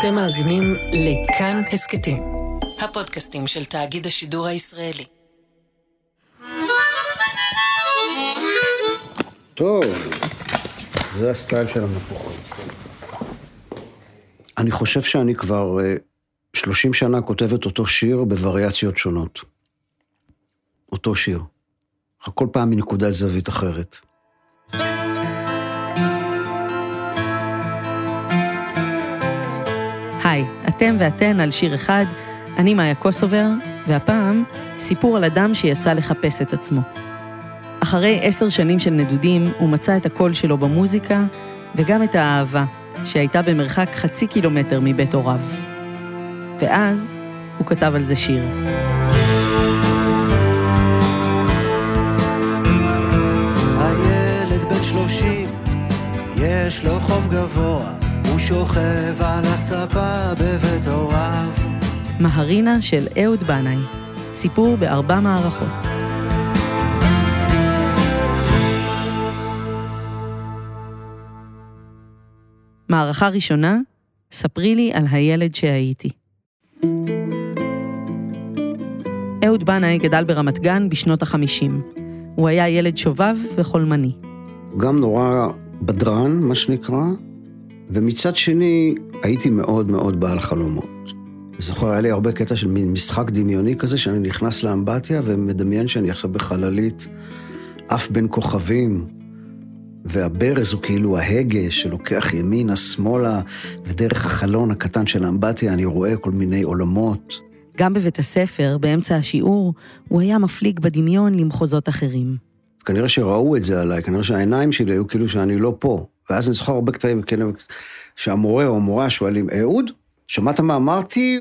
אתם מאזינים לכאן הסכתים, הפודקאסטים של תאגיד השידור הישראלי. טוב, זה הסטייל של המפוחים. אני חושב שאני כבר 30 שנה כותב את אותו שיר בווריאציות שונות. אותו שיר. כל פעם מנקודת זווית אחרת. אתם ואתן על שיר אחד, אני מאיה קוסובר, והפעם סיפור על אדם שיצא לחפש את עצמו. אחרי עשר שנים של נדודים, הוא מצא את הקול שלו במוזיקה, וגם את האהבה, שהייתה במרחק חצי קילומטר מבית הוריו. ואז הוא כתב על זה שיר. הילד בן שלושים, יש לו חום גבוה, הוא שוכב על הספה בבית הוריו. מהרינה של אהוד בנאי, סיפור בארבע מערכות. מערכה ראשונה, ספרי לי על הילד שהייתי. אהוד בנאי גדל ברמת גן בשנות החמישים. הוא היה ילד שובב וחולמני. גם נורא בדרן, מה שנקרא, ומצד שני, הייתי מאוד מאוד בעל חלומות. זוכר, היה לי הרבה קטע של מין משחק דמיוני כזה, שאני נכנס לאמבטיה ומדמיין שאני עכשיו בחללית עף בין כוכבים, והברז הוא כאילו ההגה שלוקח ימינה, שמאלה, ודרך החלון הקטן של האמבטיה אני רואה כל מיני עולמות. גם בבית הספר, באמצע השיעור, הוא היה מפליג בדמיון למחוזות אחרים. כנראה שראו את זה עליי, כנראה שהעיניים שלי היו כאילו שאני לא פה. ואז אני זוכר הרבה קטעים כאלה, שהמורה או המורה שואלים, אהוד, שמעת מה אמרתי?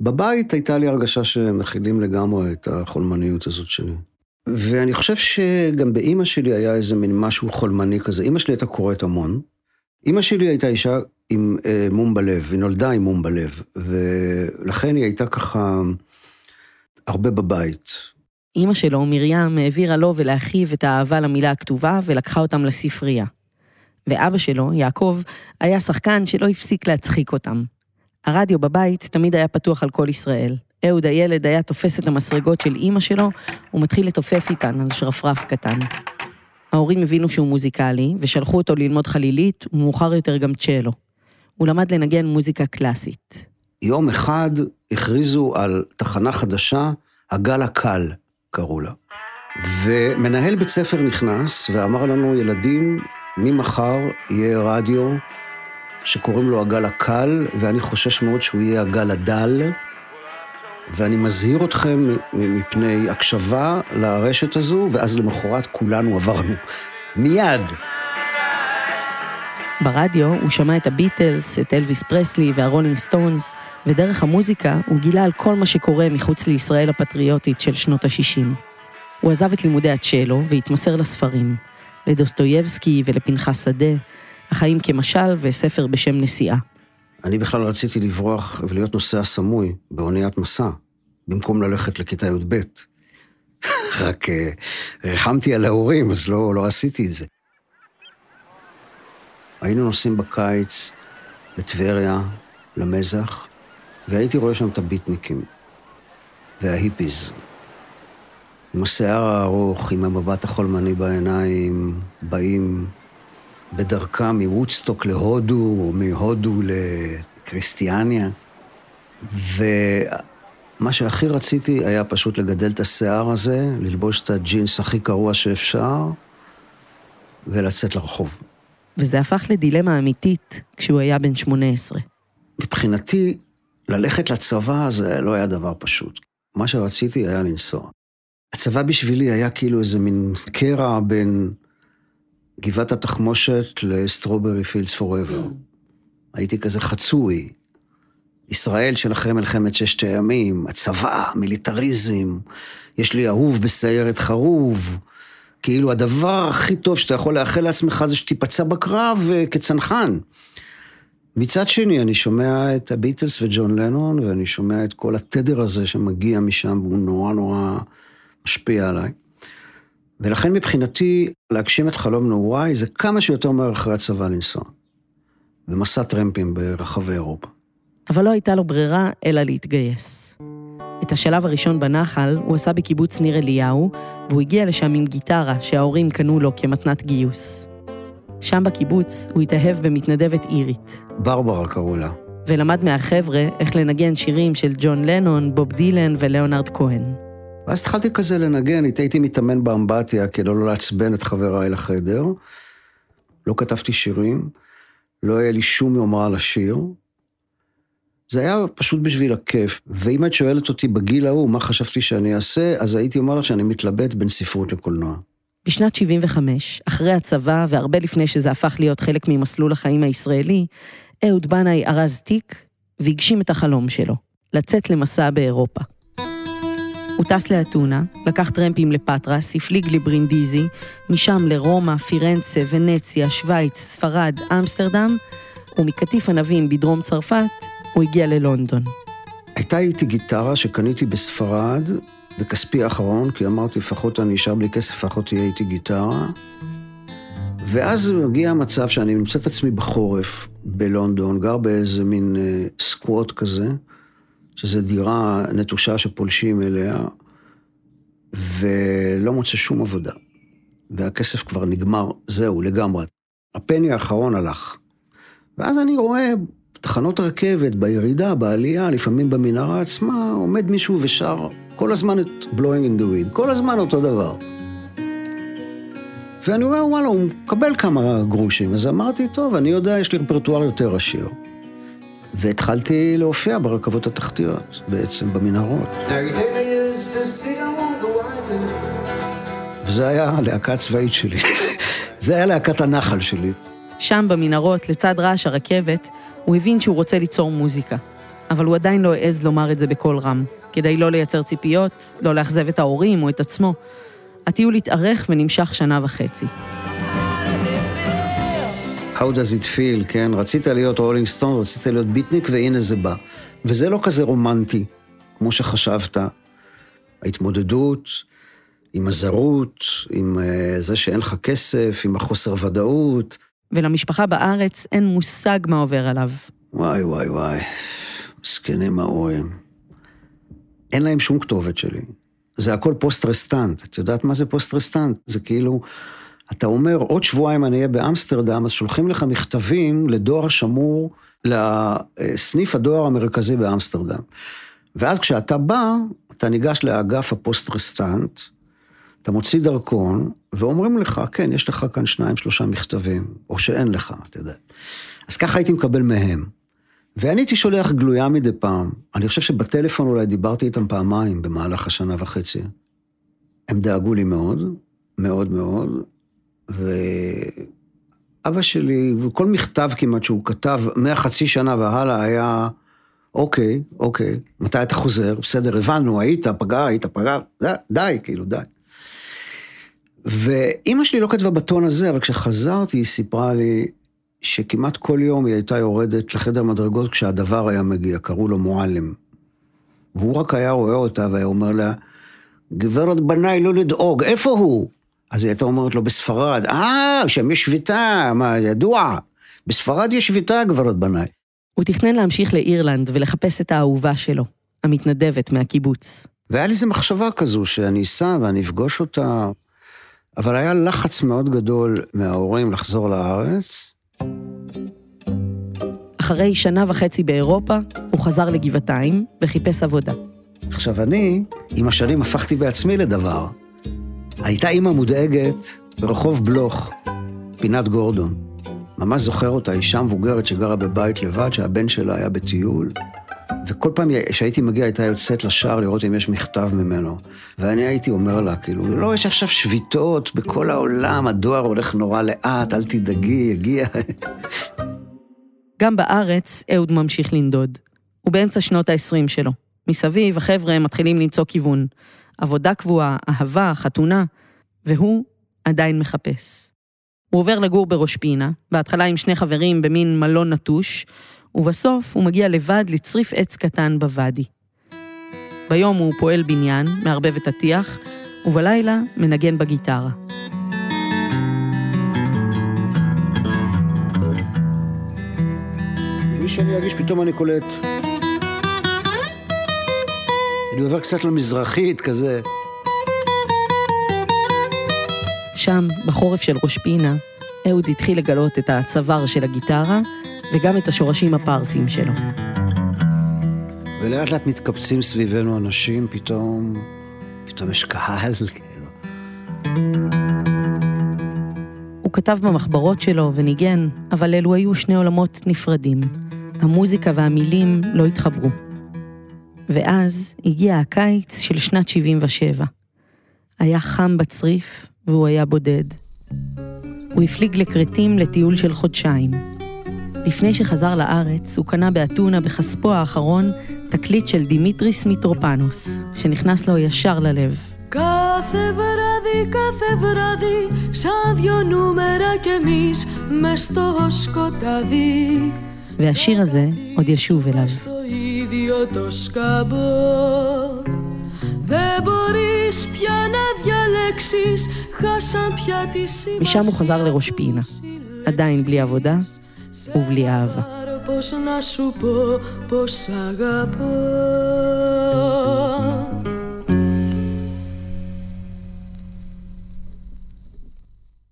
בבית הייתה לי הרגשה שמכילים לגמרי את החולמניות הזאת שלי. ואני חושב שגם באימא שלי היה איזה מין משהו חולמני כזה. אימא שלי הייתה קוראת המון. אימא שלי הייתה אישה עם אה, מום בלב, היא נולדה עם מום בלב, ולכן היא הייתה ככה הרבה בבית. אימא שלו, מרים, העבירה לו ולאחיו את האהבה למילה הכתובה ולקחה אותם לספרייה. ואבא שלו, יעקב, היה שחקן שלא הפסיק להצחיק אותם. הרדיו בבית תמיד היה פתוח על כל ישראל. אהוד הילד היה תופס את המסרגות של אימא שלו, ומתחיל לתופף איתן על שרפרף קטן. ההורים הבינו שהוא מוזיקלי, ושלחו אותו ללמוד חלילית, ומאוחר יותר גם צ'לו. הוא למד לנגן מוזיקה קלאסית. יום אחד הכריזו על תחנה חדשה, הגל הקל, קראו לה. ומנהל בית ספר נכנס ואמר לנו, ילדים, ממחר יהיה רדיו שקוראים לו הגל הקל, ואני חושש מאוד שהוא יהיה הגל הדל, ואני מזהיר אתכם מפני הקשבה לרשת הזו, ואז למחרת כולנו עברנו. מיד. ברדיו הוא שמע את הביטלס, את אלוויס פרסלי והרולינג סטונס, ודרך המוזיקה הוא גילה על כל מה שקורה מחוץ לישראל הפטריוטית של שנות ה-60. הוא עזב את לימודי הצ'לו והתמסר לספרים, לדוסטויבסקי ולפנחס שדה, החיים כמשל וספר בשם נסיעה. אני בכלל רציתי לברוח ולהיות נוסע סמוי באוניית משא, במקום ללכת לכיתה י"ב. רק אה, ריחמתי על ההורים, אז לא, לא עשיתי את זה. היינו נוסעים בקיץ לטבריה, למזח, והייתי רואה שם את הביטניקים וההיפיז. עם השיער הארוך, עם המבט החולמני בעיניים, באים בדרכם מוודסטוק להודו, או מהודו לקריסטיאניה. ומה שהכי רציתי היה פשוט לגדל את השיער הזה, ללבוש את הג'ינס הכי גרוע שאפשר, ולצאת לרחוב. וזה הפך לדילמה אמיתית כשהוא היה בן 18. מבחינתי, ללכת לצבא זה לא היה דבר פשוט. מה שרציתי היה לנסוע. הצבא בשבילי היה כאילו איזה מין קרע בין גבעת התחמושת לסטרוברי פילדס פוראבר. הייתי כזה חצוי. ישראל של אחרי מלחמת ששת הימים, הצבא, מיליטריזם, יש לי אהוב בסיירת חרוב. כאילו הדבר הכי טוב שאתה יכול לאחל לעצמך זה שתיפצע בקרב uh, כצנחן. מצד שני, אני שומע את הביטלס וג'ון לנון, ואני שומע את כל התדר הזה שמגיע משם, והוא נורא נורא משפיע עליי. ולכן מבחינתי, להגשים את חלום נעוריי זה כמה שיותר מהר אחרי הצבא לנסוע. במסע טרמפים ברחבי אירופה. אבל לא הייתה לו ברירה אלא להתגייס. את השלב הראשון בנחל הוא עשה בקיבוץ ניר אליהו, והוא הגיע לשם עם גיטרה שההורים קנו לו כמתנת גיוס. שם בקיבוץ הוא התאהב במתנדבת אירית, ברברה קראו לה. ולמד מהחבר'ה איך לנגן שירים של ג'ון לנון, בוב דילן ולאונרד כהן. ואז התחלתי כזה לנגן, הייתי מתאמן באמבטיה כדי לא לעצבן את חבריי לחדר. לא כתבתי שירים, לא היה לי שום יומרה לשיר. זה היה פשוט בשביל הכיף. ואם את שואלת אותי בגיל ההוא מה חשבתי שאני אעשה, אז הייתי אומר לך שאני מתלבט בין ספרות לקולנוע. בשנת 75, אחרי הצבא והרבה לפני שזה הפך להיות חלק ממסלול החיים הישראלי, אהוד בנאי ארז תיק והגשים את החלום שלו, לצאת למסע באירופה. הוא טס לאתונה, לקח טרמפים לפטרס, הפליג לברינדיזי, משם לרומא, פירנצה, ונציה, שווייץ, ספרד, אמסטרדם, ומקטיף ענבים בדרום צרפת, הוא הגיע ללונדון. הייתה איתי גיטרה שקניתי בספרד, בכספי האחרון, כי אמרתי, לפחות אני נשאר בלי כסף, לפחות תהיה איתי גיטרה. ואז מגיע המצב שאני ממצא את עצמי בחורף בלונדון, גר באיזה מין אה, סקווט כזה, שזו דירה נטושה שפולשים אליה, ולא מוצא שום עבודה. והכסף כבר נגמר, זהו, לגמרי. הפני האחרון הלך. ואז אני רואה תחנות רכבת, בירידה, בעלייה, לפעמים במנהרה עצמה, עומד מישהו ושר כל הזמן את blowing in the wind, כל הזמן אותו דבר. ואני רואה, וואלה, הוא מקבל כמה גרושים. אז אמרתי, טוב, אני יודע, יש לי רפרטואר יותר עשיר. והתחלתי להופיע ברכבות התחתיות, בעצם במנהרות. וזה היה הלהקה הצבאית שלי. זה היה להקת הנחל שלי. שם במנהרות, לצד רעש הרכבת, הוא הבין שהוא רוצה ליצור מוזיקה. אבל הוא עדיין לא העז לומר את זה בקול רם, כדי לא לייצר ציפיות, לא לאכזב את ההורים או את עצמו. הטיול התארך ונמשך שנה וחצי. How does it feel, כן? רצית להיות rolling stone, רצית להיות ביטניק, והנה זה בא. וזה לא כזה רומנטי, כמו שחשבת. ההתמודדות עם הזרות, עם אה, זה שאין לך כסף, עם החוסר ודאות. ולמשפחה בארץ אין מושג מה עובר עליו. וואי, וואי, וואי. מסכנים ההורים. אין להם שום כתובת שלי. זה הכל poste restante. את יודעת מה זה poste restante? זה כאילו, אתה אומר, עוד שבועיים אני אהיה באמסטרדם, אז שולחים לך מכתבים לדואר שמור, לסניף הדואר המרכזי באמסטרדם. ואז כשאתה בא, אתה ניגש לאגף ה poste restante, אתה מוציא דרכון, ואומרים לך, כן, יש לך כאן שניים, שלושה מכתבים, או שאין לך, אתה יודע. אז ככה הייתי מקבל מהם. ואני הייתי שולח גלויה מדי פעם. אני חושב שבטלפון אולי דיברתי איתם פעמיים במהלך השנה וחצי. הם דאגו לי מאוד, מאוד מאוד, ואבא שלי, וכל מכתב כמעט שהוא כתב מהחצי שנה והלאה היה, אוקיי, אוקיי, מתי אתה חוזר? בסדר, הבנו, היית, פגע, היית, פגע, די, די, כאילו, די. ואימא שלי לא כתבה בטון הזה, אבל כשחזרתי היא סיפרה לי שכמעט כל יום היא הייתה יורדת לחדר מדרגות כשהדבר היה מגיע, קראו לו מועלם. והוא רק היה רואה אותה והיה אומר לה, גברת בנאי, לא לדאוג, איפה הוא? אז היא הייתה אומרת לו, בספרד. אה, שם יש שביתה, מה, ידוע. בספרד יש שביתה, גברת בנאי. הוא תכנן להמשיך לאירלנד ולחפש את האהובה שלו, המתנדבת מהקיבוץ. והיה לי איזו מחשבה כזו, שאני אסע ואני אפגוש אותה, אבל היה לחץ מאוד גדול מההורים לחזור לארץ. אחרי שנה וחצי באירופה, הוא חזר לגבעתיים וחיפש עבודה. עכשיו, אני, עם השנים הפכתי בעצמי לדבר. הייתה אימא מודאגת ברחוב בלוך, פינת גורדון. ממש זוכר אותה, אישה מבוגרת שגרה בבית לבד, שהבן שלה היה בטיול, וכל פעם שהייתי מגיע הייתה יוצאת לשער לראות אם יש מכתב ממנו. ואני הייתי אומר לה, כאילו, לא, יש עכשיו שביתות בכל העולם, הדואר הולך נורא לאט, אל תדאגי, יגיע. גם בארץ אהוד ממשיך לנדוד. הוא באמצע שנות ה-20 שלו. מסביב החבר'ה מתחילים למצוא כיוון. עבודה קבועה, אהבה, חתונה, והוא עדיין מחפש. הוא עובר לגור בראש פינה, בהתחלה עם שני חברים במין מלון נטוש, ובסוף הוא מגיע לבד לצריף עץ קטן בוואדי. ביום הוא פועל בניין, מערבב את הטיח, ובלילה מנגן בגיטרה. שאני ארגיש, פתאום אני קולט. אני עובר קצת למזרחית, כזה. שם, בחורף של ראש פינה, אהוד התחיל לגלות את הצוואר של הגיטרה וגם את השורשים הפרסים שלו. ולאט לאט מתקבצים סביבנו אנשים, פתאום, פתאום יש קהל, כאילו. הוא כתב במחברות שלו וניגן, אבל אלו היו שני עולמות נפרדים. המוזיקה והמילים לא התחברו. ואז הגיע הקיץ של שנת 77. היה חם בצריף והוא היה בודד. הוא הפליג לכרתים לטיול של חודשיים. לפני שחזר לארץ, הוא קנה באתונה בכספו האחרון תקליט של דימיטריס מיטרופנוס, שנכנס לו ישר ללב. Κάθε βράδυ, κάθε βράδυ Σαν δυο νούμερα κι εμείς μες στο σκοτάδι והשיר הזה עוד ישוב אליו. Στο ίδιο το σκαμπό Δεν μπορείς πια να διαλέξεις Χάσαν πια τη σημασία משם הוא חזר לראש פינה, עדיין בלי עבודה ובלי אהבה. Πώς να σου πω πως αγαπώ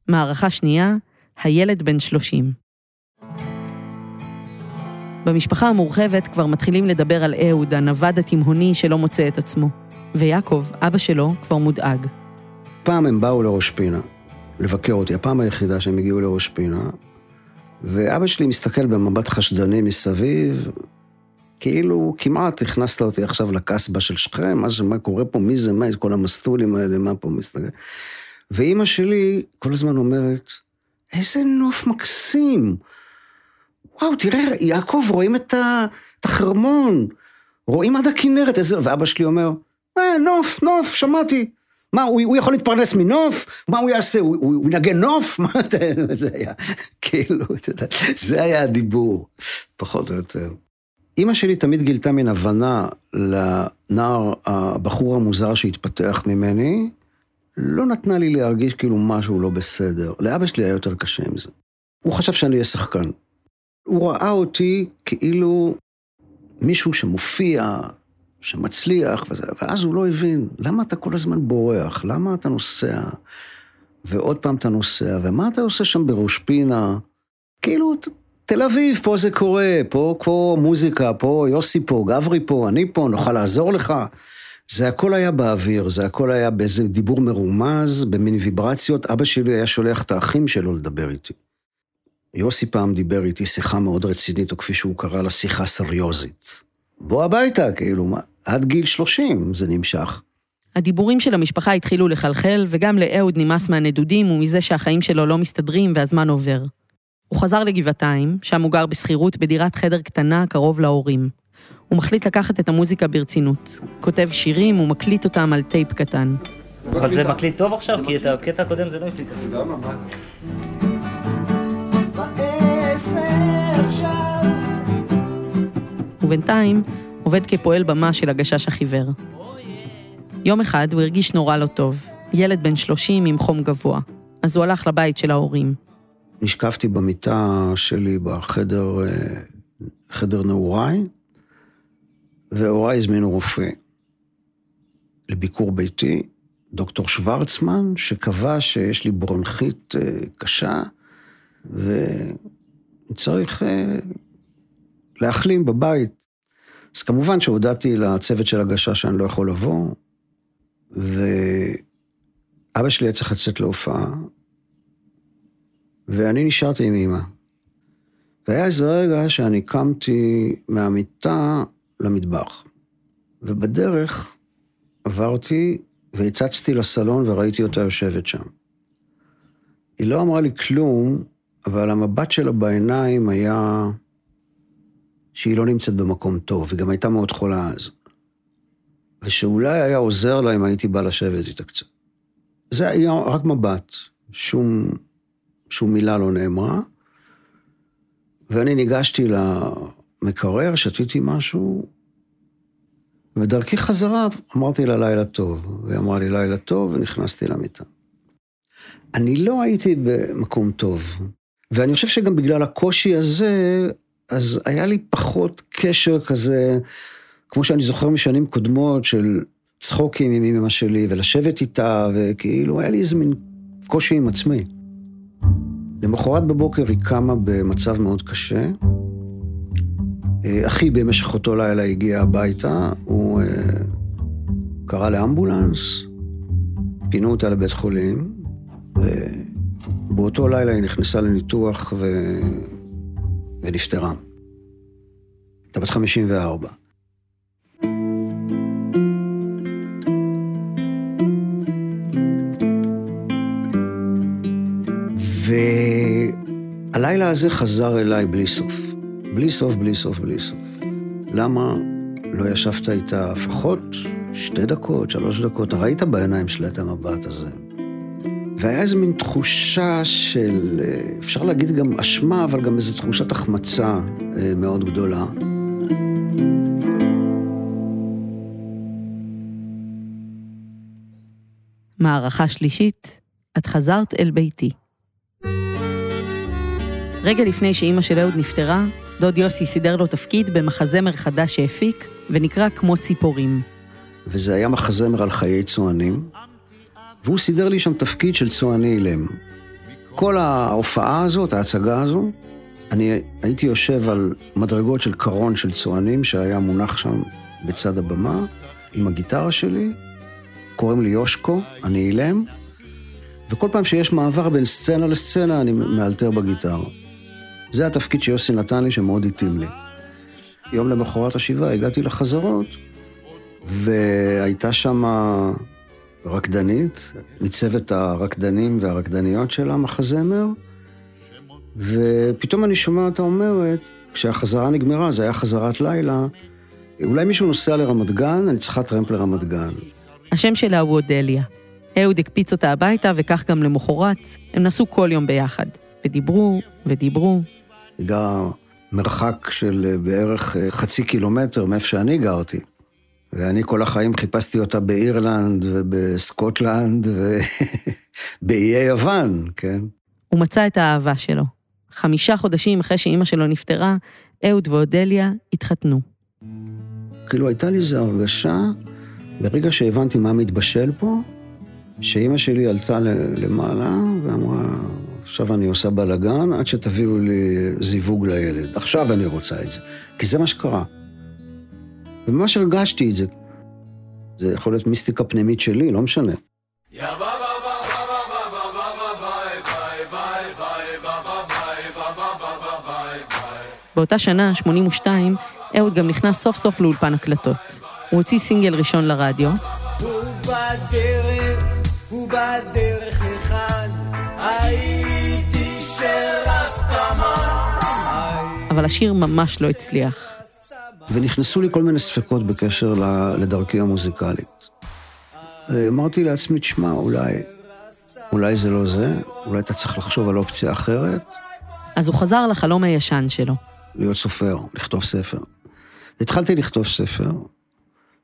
מערכה שנייה, הילד בן 30. במשפחה המורחבת כבר מתחילים לדבר על אהוד, הנווד התימהוני שלא מוצא את עצמו. ויעקב, אבא שלו, כבר מודאג. פעם הם באו לראש פינה, לבקר אותי, הפעם היחידה שהם הגיעו לראש פינה, ואבא שלי מסתכל במבט חשדני מסביב, כאילו כמעט הכנסת אותי עכשיו לקסבה של שכם, מה, מה קורה פה, מי זה, מה, כל המסטולים האלה, מה פה מסתכל. ואימא שלי כל הזמן אומרת, איזה נוף מקסים. וואו, תראה, יעקב, רואים את, החרמון, רואים עד הכנרת, איזה... ואבא שלי אומר, אה, נוף, נוף, שמעתי. מה, הוא, הוא יכול להתפרנס מנוף? מה הוא יעשה? הוא, הוא, הוא ינגן נוף? מה אתה... זה היה, כאילו, אתה יודע, זה היה הדיבור, פחות או יותר. אימא שלי תמיד גילתה מין הבנה לנער, הבחור המוזר שהתפתח ממני, לא נתנה לי להרגיש כאילו משהו לא בסדר. לאבא שלי היה יותר קשה עם זה. הוא חשב שאני אהיה שחקן. הוא ראה אותי כאילו מישהו שמופיע, שמצליח, וזה, ואז הוא לא הבין, למה אתה כל הזמן בורח? למה אתה נוסע? ועוד פעם אתה נוסע, ומה אתה עושה שם בראש פינה? כאילו, תל אביב, פה זה קורה, פה, פה מוזיקה, פה יוסי פה, גברי פה, אני פה, נוכל לעזור לך. זה הכל היה באוויר, זה הכל היה באיזה דיבור מרומז, במין ויברציות. אבא שלי היה שולח את האחים שלו לדבר איתי. יוסי פעם דיבר איתי שיחה מאוד רצינית, או כפי שהוא קרא לה, שיחה סריוזית. בוא הביתה, כאילו, מה, עד גיל 30 זה נמשך. הדיבורים של המשפחה התחילו לחלחל, וגם לאהוד נמאס מהנדודים ומזה שהחיים שלו לא מסתדרים והזמן עובר. הוא חזר לגבעתיים, שם הוא גר בשכירות בדירת חדר קטנה קרוב להורים. הוא מחליט לקחת את המוזיקה ברצינות. כותב שירים ומקליט אותם על טייפ קטן. אבל זה מקליט טוב עכשיו? כי את הקטע הקודם זה לא הקליט. ובינתיים עובד כפועל במה של הגשש החיוור. יום אחד הוא הרגיש נורא לא טוב, ילד בן 30 עם חום גבוה, אז הוא הלך לבית של ההורים. נשכבתי במיטה שלי בחדר, אה, חדר נעוריי, והוריי הזמינו רופא לביקור ביתי, דוקטור שוורצמן, שקבע שיש לי ברונכית אה, קשה, וצריך אה, להחלים בבית. אז כמובן שהודעתי לצוות של הגשש שאני לא יכול לבוא, ואבא שלי היה צריך לצאת להופעה, ואני נשארתי עם אמא. והיה איזה רגע שאני קמתי מהמיטה למטבח. ובדרך עברתי והצצתי לסלון וראיתי אותה יושבת שם. היא לא אמרה לי כלום, אבל המבט שלה בעיניים היה שהיא לא נמצאת במקום טוב, היא גם הייתה מאוד חולה אז. ושאולי היה עוזר לה אם הייתי בא לשבת איתה קצת. זה היה רק מבט, שום, שום מילה לא נאמרה. ואני ניגשתי למקרר, שתיתי משהו, ובדרכי חזרה אמרתי לה לילה טוב. והיא אמרה לי לילה טוב, ונכנסתי למיטה. אני לא הייתי במקום טוב, ואני חושב שגם בגלל הקושי הזה, אז היה לי פחות קשר כזה, כמו שאני זוכר משנים קודמות, של צחוקים עם אמא שלי, ולשבת איתה, וכאילו, היה לי איזה מין קושי עם עצמי. למחרת בבוקר היא קמה במצב מאוד קשה. אה, אחי במשך אותו לילה הגיע הביתה, הוא אה, קרא לאמבולנס, פינו אותה לבית חולים, ובאותו לילה היא נכנסה לניתוח ו... ונפטרה. הייתה בת 54. והלילה הזה חזר אליי בלי סוף. בלי סוף, בלי סוף, בלי סוף. למה לא ישבת איתה לפחות שתי דקות, שלוש דקות? ראית בעיניים שלה את המבט הזה. והיה איזו מין תחושה של, אפשר להגיד גם אשמה, אבל גם איזו תחושת החמצה אה, מאוד גדולה. מערכה שלישית, את חזרת אל ביתי. רגע לפני שאימא של אהוד נפטרה, דוד יוסי סידר לו תפקיד במחזמר חדש שהפיק, ונקרא כמו ציפורים. וזה היה מחזמר על חיי צוענים, והוא סידר לי שם תפקיד של צועני אילם. כל ההופעה הזאת, ההצגה הזו, אני הייתי יושב על מדרגות של קרון של צוענים שהיה מונח שם בצד הבמה, עם הגיטרה שלי, קוראים לי יושקו, אני אילם, וכל פעם שיש מעבר בין סצנה לסצנה, אני מאלתר בגיטרה. זה התפקיד שיוסי נתן לי, שמאוד התאים לי. יום למחרת השבעה הגעתי לחזרות, והייתה שם רקדנית, מצוות הרקדנים והרקדניות של המחזמר, ופתאום אני שומע אותה אומרת, כשהחזרה נגמרה, זה היה חזרת לילה, אולי מישהו נוסע לרמת גן, אני צריכה טרמפ לרמת גן. השם שלה הוא אודליה. אהוד הקפיץ אותה הביתה, וכך גם למחרת, הם נסעו כל יום ביחד. ודיברו, ודיברו. היא גרה מרחק של בערך חצי קילומטר מאיפה שאני גרתי. ואני כל החיים חיפשתי אותה באירלנד ובסקוטלנד ובאיי יוון, כן? הוא מצא את האהבה שלו. חמישה חודשים אחרי שאימא שלו נפטרה, אהוד ואודליה התחתנו. כאילו הייתה לי איזו הרגשה, ברגע שהבנתי מה מתבשל פה, שאימא שלי עלתה למעלה ואמרה, עכשיו אני עושה בלאגן עד שתביאו לי זיווג לילד. עכשיו אני רוצה את זה. כי זה מה שקרה. וממש הרגשתי את זה. זה יכול להיות מיסטיקה פנימית שלי, לא משנה. באותה שנה, 82, אהוד גם נכנס סוף סוף לאולפן הקלטות. הוא הוציא סינגל ראשון לרדיו. הוא בדרך, הוא בדרך לכאן, הייתי שרסטמן. אבל השיר ממש לא הצליח. ונכנסו לי כל מיני ספקות בקשר לדרכי המוזיקלית. אמרתי לעצמי, תשמע, אולי, אולי זה לא זה, אולי אתה צריך לחשוב על אופציה אחרת. אז הוא חזר לחלום הישן שלו. להיות סופר, לכתוב ספר. התחלתי לכתוב ספר,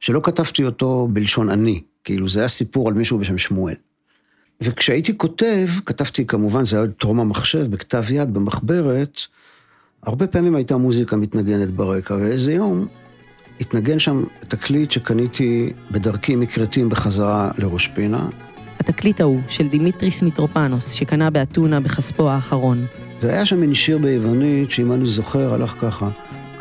שלא כתבתי אותו בלשון אני, כאילו זה היה סיפור על מישהו בשם שמואל. וכשהייתי כותב, כתבתי כמובן, זה היה טרום המחשב, בכתב יד, במחברת, הרבה פעמים הייתה מוזיקה מתנגנת ברקע, ואיזה יום התנגן שם תקליט שקניתי בדרכי מכרתים בחזרה לראש פינה. התקליט ההוא של דימיטריס מיטרופנוס, שקנה באתונה בכספו האחרון. והיה שם מין שיר ביוונית, שאם אני זוכר, הלך ככה.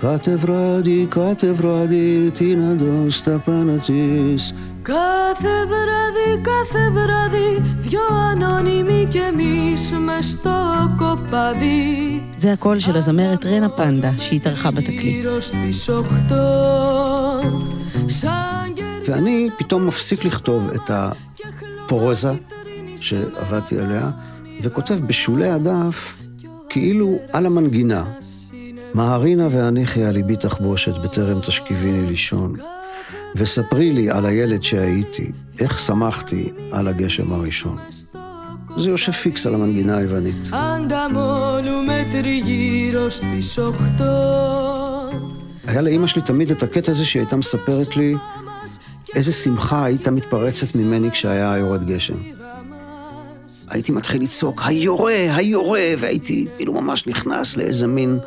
כתב רדי, כתב רדי, תינדוס תפנתיס. Κάθε βράδυ, κάθε βράδυ Δυο ανώνυμοι κι εμείς μες στο κοπαδί זה הקול של הזמרת רנה פנדה שהתארחה בתקליט. ואני פתאום מפסיק לכתוב את הפרוזה שעבדתי עליה, וכותב בשולי הדף, כאילו על המנגינה, מהרינה והניחי על ליבי תחבושת בטרם תשכיביני לישון. וספרי לי על הילד שהייתי, איך שמחתי על הגשם הראשון. זה יושב פיקס על המנגינה היוונית. היה לאימא שלי תמיד את הקטע הזה שהיא הייתה מספרת לי איזה שמחה הייתה מתפרצת ממני כשהיה יורד גשם. הייתי מתחיל לצעוק, היורה, היורה, והייתי כאילו ממש נכנס לאיזה מין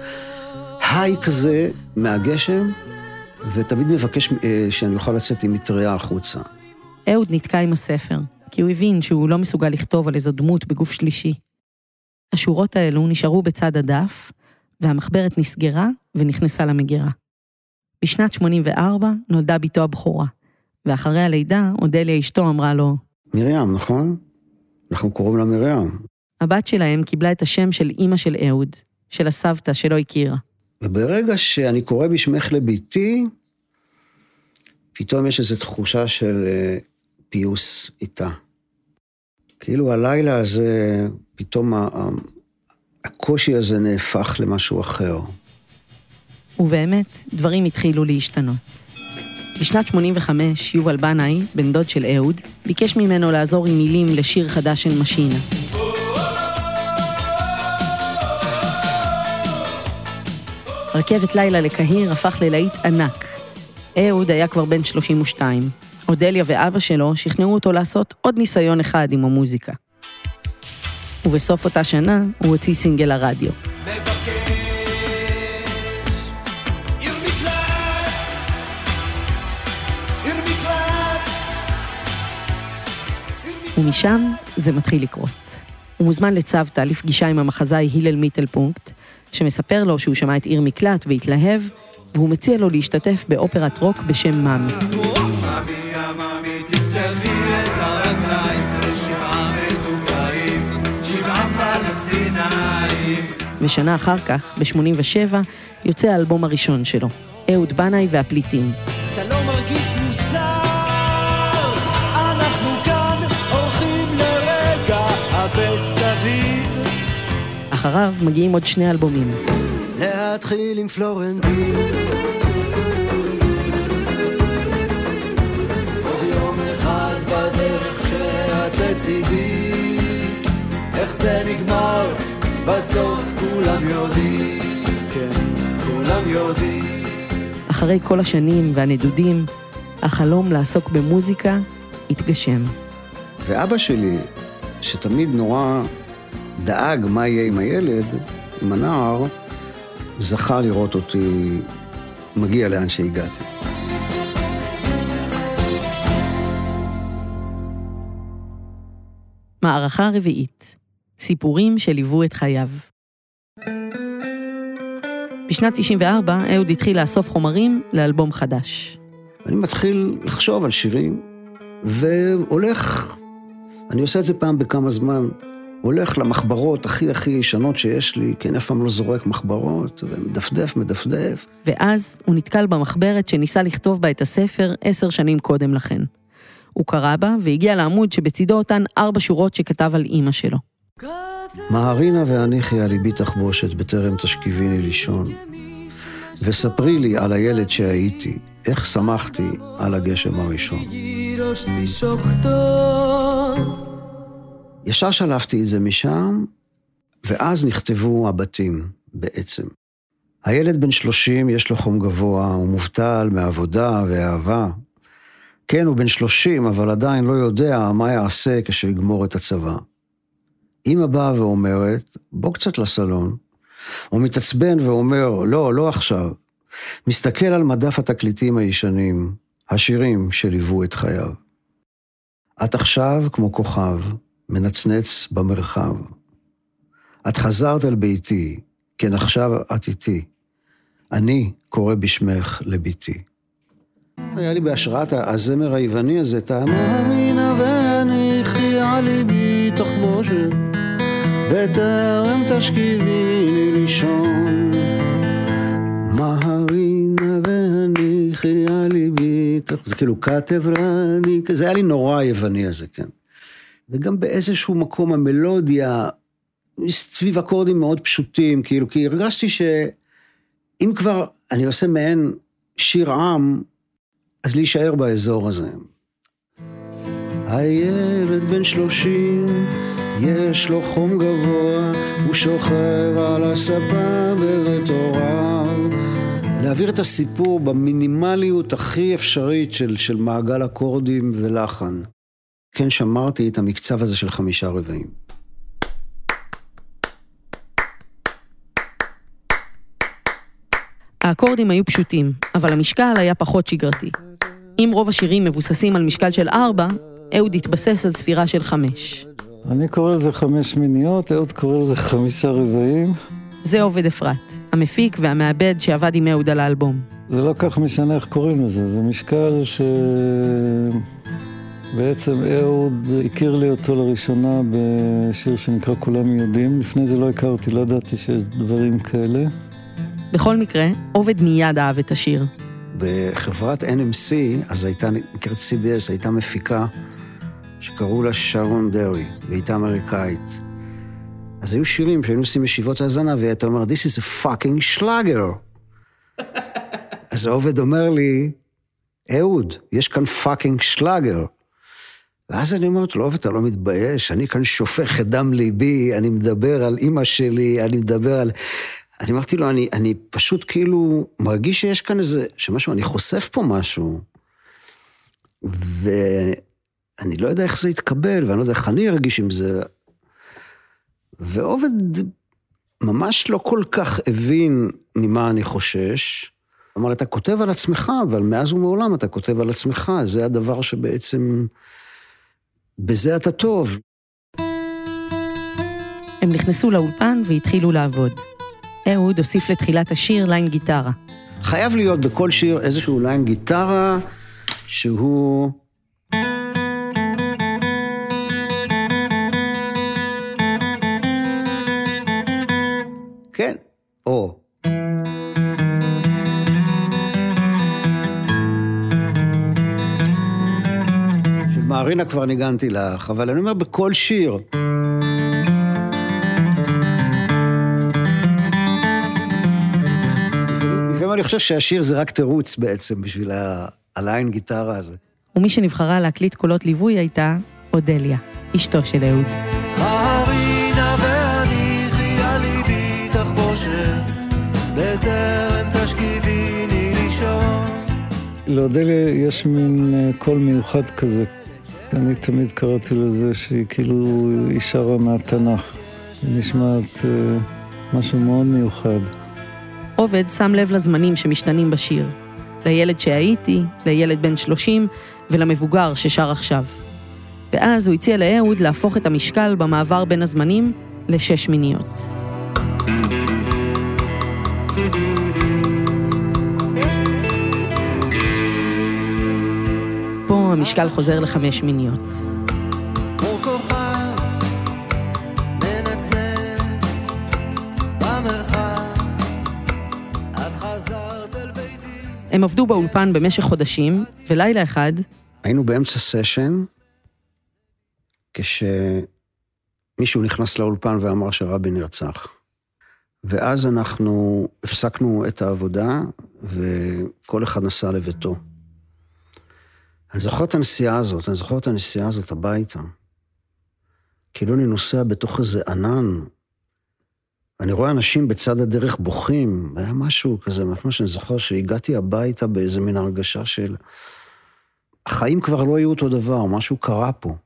היי כזה מהגשם, ותמיד מבקש אה, שאני אוכל לצאת עם מטריה החוצה. אהוד נתקע עם הספר, כי הוא הבין שהוא לא מסוגל לכתוב על איזו דמות בגוף שלישי. השורות האלו נשארו בצד הדף, והמחברת נסגרה ונכנסה למגירה. בשנת 84 נולדה בתו הבכורה, ואחרי הלידה, אודליה אשתו אמרה לו, מרים, נכון? אנחנו קוראים לה מרים. הבת שלהם קיבלה את השם של אימא של אהוד, של הסבתא שלא הכירה. וברגע שאני קורא בשמך לביתי, פתאום יש איזו תחושה של אה, פיוס איתה. כאילו הלילה הזה, פתאום הקושי הזה נהפך למשהו אחר. ובאמת, דברים התחילו להשתנות. בשנת 85, יובל בנאי, בן דוד של אהוד, ביקש ממנו לעזור עם מילים לשיר חדש של משינה. רכבת לילה לקהיר הפך ללהיט ענק. אהוד היה כבר בן 32. אודליה ואבא שלו שכנעו אותו לעשות עוד ניסיון אחד עם המוזיקה. ובסוף אותה שנה הוא הוציא סינגל לרדיו. ומשם זה מתחיל לקרות. הוא מוזמן לצוותא לפגישה עם המחזאי הלל מיטלפונקט, שמספר לו שהוא שמע את עיר מקלט והתלהב, והוא מציע לו להשתתף באופרת רוק בשם מאמי. ושנה אחר כך, ב-87, יוצא האלבום הראשון שלו, אהוד בנאי והפליטים. אתה לא מרגיש מוזר, אחריו מגיעים עוד שני אלבומים, להתחיל עם פלורנטין. לצידי, איך זה נגמר, בסוף כולם יודעים, כן, כולם יודעים. אחרי כל השנים והנדודים, החלום לעסוק במוזיקה התגשם. ואבא שלי, שתמיד נורא דאג מה יהיה עם הילד, עם הנער, זכה לראות אותי מגיע לאן שהגעתי. מערכה רביעית, סיפורים שליוו את חייו. בשנת 94 אהוד התחיל לאסוף חומרים לאלבום חדש. אני מתחיל לחשוב על שירים, והולך, אני עושה את זה פעם בכמה זמן, הולך למחברות הכי הכי ישנות שיש לי, כי אני אף פעם לא זורק מחברות, ומדפדף, מדפדף. ואז הוא נתקל במחברת שניסה לכתוב בה את הספר עשר שנים קודם לכן. הוא קרא בה והגיע לעמוד שבצידו אותן ארבע שורות שכתב על אימא שלו. מהרינה והניחי על ליבי תחבושת בטרם תשכיביני לישון. וספרי לי על הילד שהייתי, איך שמחתי על הגשם הראשון. ישר שלפתי את זה משם, ואז נכתבו הבתים בעצם. הילד בן 30, יש לו חום גבוה, הוא מובטל מעבודה ואהבה. כן, הוא בן 30, אבל עדיין לא יודע מה יעשה כשיגמור את הצבא. אמא באה ואומרת, בוא קצת לסלון. הוא מתעצבן ואומר, לא, לא עכשיו. מסתכל על מדף התקליטים הישנים, השירים שליוו את חייו. את עכשיו כמו כוכב, מנצנץ במרחב. את חזרת אל ביתי, כן עכשיו את איתי. אני קורא בשמך לביתי. היה לי בהשראת הזמר היווני הזה, את המאמינה והניחי על ליבי תחבושת, בטרם תשכיביני לישון. מהרינה והניחי על זה כאילו כתב רני, זה היה לי נורא היווני הזה, כן. וגם באיזשהו מקום המלודיה, סביב אקורדים מאוד פשוטים, כאילו, כי הרגשתי שאם כבר אני עושה מעין שיר עם, אז להישאר באזור הזה. הילד בן שלושים, יש לו חום גבוה, הוא שוכב על הספה בבית הוריו. להעביר את הסיפור במינימליות הכי אפשרית של, של מעגל אקורדים ולחן. כן שמרתי את המקצב הזה של חמישה רבעים. האקורדים היו פשוטים, אבל המשקל היה פחות שגרתי. אם רוב השירים מבוססים על משקל של ארבע, אהוד התבסס על ספירה של חמש. אני קורא לזה חמש מיניות, אהוד קורא לזה חמישה רבעים. זה עובד אפרת, המפיק והמעבד שעבד עם אהוד על האלבום. זה לא כך משנה איך קוראים לזה, זה משקל שבעצם אהוד הכיר לי אותו לראשונה בשיר שנקרא כולם יודעים. לפני זה לא הכרתי, לא ידעתי שיש דברים כאלה. בכל מקרה, עובד מיד אהב את השיר. בחברת NMC, אז הייתה, נקראת CBS, הייתה מפיקה שקראו לה שרון דרעי, והייתה אמריקאית. אז היו שירים שהיינו עושים ישיבות האזנה, והיא הייתה אומרת, This is a fucking schlager. אז העובד אומר לי, אהוד, יש כאן fucking שלאגר. ואז אני אומרת לו, אתה לא מתבייש? אני כאן שופך את דם ליבי, אני מדבר על אימא שלי, אני מדבר על... אני אמרתי לו, אני, אני פשוט כאילו מרגיש שיש כאן איזה, שמשהו, אני חושף פה משהו. ואני לא יודע איך זה יתקבל, ואני לא יודע איך אני ארגיש עם זה. ועובד ממש לא כל כך הבין ממה אני חושש. אמר, אתה כותב על עצמך, אבל מאז ומעולם אתה כותב על עצמך, זה הדבר שבעצם... בזה אתה טוב. הם נכנסו לאולפן והתחילו לעבוד. אהוד הוסיף לתחילת השיר line גיטרה. חייב להיות בכל שיר איזשהו line גיטרה שהוא... של מערינה כבר ניגנתי לך, אבל אני אומר בכל שיר. לפעמים אני חושב שהשיר זה רק תירוץ בעצם בשביל הליין גיטרה הזה. ומי שנבחרה להקליט קולות ליווי הייתה אודליה, אשתו של אהוד. הרינה והניחי על ליבי תחבושת, בטרם תשכיביני לישון. לאודליה יש מין אה, קול מיוחד כזה. אני תמיד קראתי לזה שהיא כאילו היא שרה מהתנ"ך. היא נשמעת אה, משהו מאוד מיוחד. עובד שם לב לזמנים שמשתנים בשיר. לילד שהייתי, לילד בן 30 ולמבוגר ששר עכשיו. ואז הוא הציע לאהוד להפוך את המשקל במעבר בין הזמנים לשש מיניות. המשקל חוזר לחמש מיניות. הם עבדו באולפן במשך חודשים, ולילה אחד היינו באמצע סשן, כשמישהו נכנס לאולפן ואמר שרבין נרצח. ואז אנחנו הפסקנו את העבודה, וכל אחד נסע לביתו. אני זוכר את הנסיעה הזאת, אני זוכר את הנסיעה הזאת הביתה. כאילו אני נוסע בתוך איזה ענן, ואני רואה אנשים בצד הדרך בוכים, היה משהו כזה, ממש אני זוכר שהגעתי הביתה באיזה מין הרגשה של... החיים כבר לא היו אותו דבר, משהו קרה פה.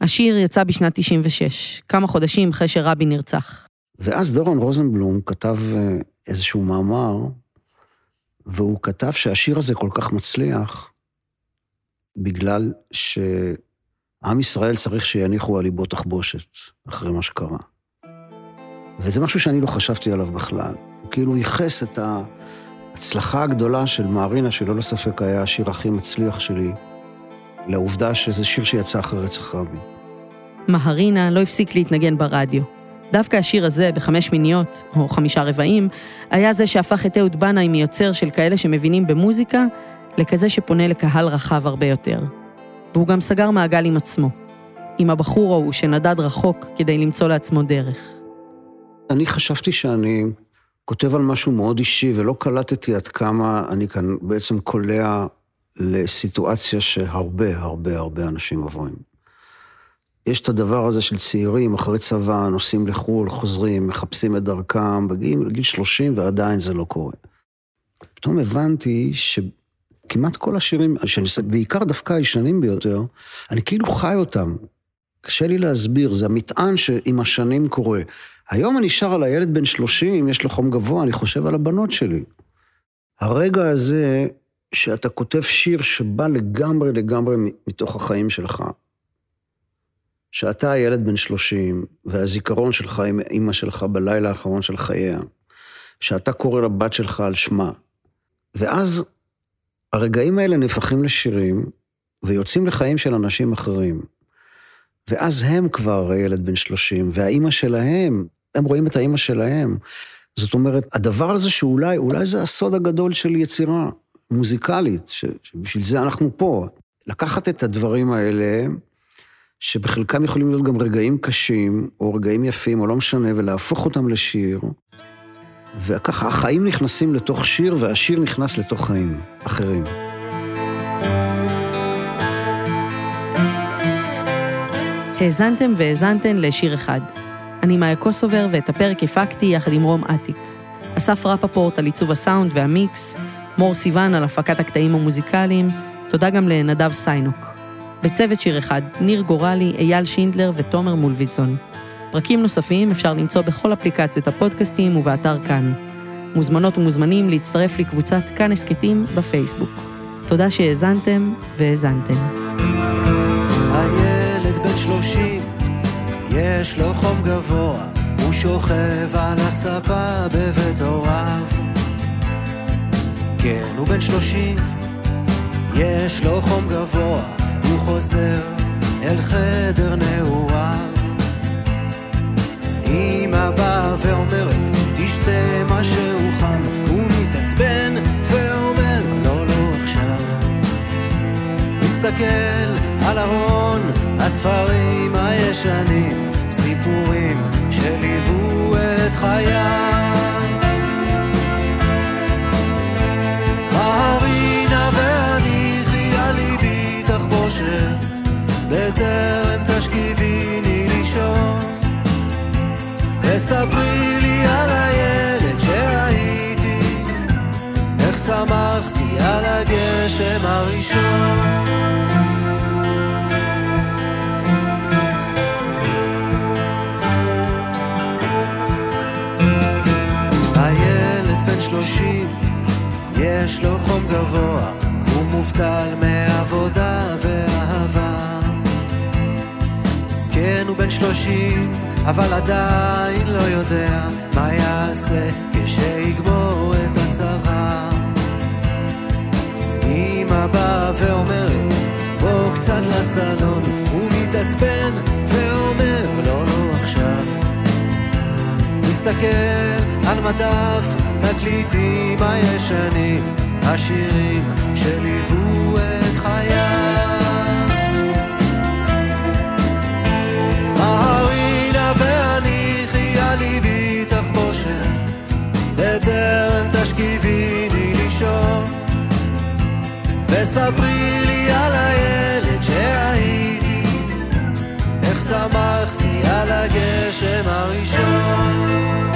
השיר יצא בשנת 96, כמה חודשים אחרי שרבין נרצח. ואז דורון רוזנבלום כתב אה, איזשהו מאמר, והוא כתב שהשיר הזה כל כך מצליח, בגלל שעם ישראל צריך שיניחו על ליבו תחבושת, אחרי מה שקרה. וזה משהו שאני לא חשבתי עליו בכלל. הוא כאילו ייחס את ההצלחה הגדולה של מערינה, שללא ספק היה השיר הכי מצליח שלי, לעובדה שזה שיר שיצא אחרי רצח רבין. מהרינה לא הפסיק להתנגן ברדיו. דווקא השיר הזה, בחמש מיניות, או חמישה רבעים, היה זה שהפך את אהוד בנאי מיוצר של כאלה שמבינים במוזיקה, לכזה שפונה לקהל רחב הרבה יותר. והוא גם סגר מעגל עם עצמו. עם הבחור ההוא שנדד רחוק כדי למצוא לעצמו דרך. אני חשבתי שאני כותב על משהו מאוד אישי, ולא קלטתי עד כמה אני כאן בעצם קולע לסיטואציה שהרבה, הרבה, הרבה אנשים עוברים. יש את הדבר הזה של צעירים אחרי צבא, נוסעים לחו"ל, חוזרים, מחפשים את דרכם, מגיעים לגיל 30 ועדיין זה לא קורה. פתאום הבנתי שכמעט כל השירים, שאני עושה, בעיקר דווקא הישנים ביותר, אני כאילו חי אותם. קשה לי להסביר, זה המטען שעם השנים קורה. היום אני שר על הילד בן 30, יש לו חום גבוה, אני חושב על הבנות שלי. הרגע הזה שאתה כותב שיר שבא לגמרי לגמרי מתוך החיים שלך, שאתה הילד בן 30, והזיכרון שלך עם אימא שלך בלילה האחרון של חייה, שאתה קורא לבת שלך על שמה, ואז הרגעים האלה נהפכים לשירים, ויוצאים לחיים של אנשים אחרים. ואז הם כבר ילד בן 30, והאימא שלהם, הם רואים את האימא שלהם. זאת אומרת, הדבר הזה שאולי, אולי זה הסוד הגדול של יצירה מוזיקלית, שבשביל זה אנחנו פה. לקחת את הדברים האלה, שבחלקם יכולים להיות גם רגעים קשים, או רגעים יפים, או לא משנה, ולהפוך אותם לשיר, וככה החיים נכנסים לתוך שיר, והשיר נכנס לתוך חיים אחרים. האזנתם והאזנתן לשיר אחד. אני מאיה קוסובר ואת הפרק הפקתי יחד עם רום אטיק. אסף רפפורט על עיצוב הסאונד והמיקס, מור סיוון על הפקת הקטעים המוזיקליים, תודה גם לנדב סיינוק. בצוות שיר אחד, ניר גורלי, אייל שינדלר ותומר מולביטזון. פרקים נוספים אפשר למצוא בכל אפליקציות הפודקאסטים ובאתר כאן. מוזמנות ומוזמנים להצטרף לקבוצת כאן הסכתים בפייסבוק. תודה שהאזנתם והאזנתם. הילד בן שלושים, יש לו חום גבוה, הוא שוכב על הספה בבית הוריו. כן, הוא בן שלושים, יש לו חום גבוה, הוא חוזר אל חדר נעוריו. מסתכל על ארון הספרים הישנים, סיפורים שליוו את חייו. מרינה והניחי על ליבי תחבושת, בטרם תשכיביני לישון. וספרי לי על הילד שהייתי, איך שמחתי על הגשם הראשון. יש לו חום גבוה, הוא מובטל מעבודה ואהבה. כן, הוא בן שלושים, אבל עדיין לא יודע מה יעשה כשיגמור את הצבא. אמא באה ואומרת, בוא קצת לסלון, הוא מתעצבן ואומר, לא, לא עכשיו. מסתכל על מדף התקליטים הישנים, השירים שליוו את חייו. מרינה והניחי על ליבי תחבושת, בטרם תשכיביני לישון. וספרי לי על הילד שהייתי, איך שמחתי על הגשם הראשון.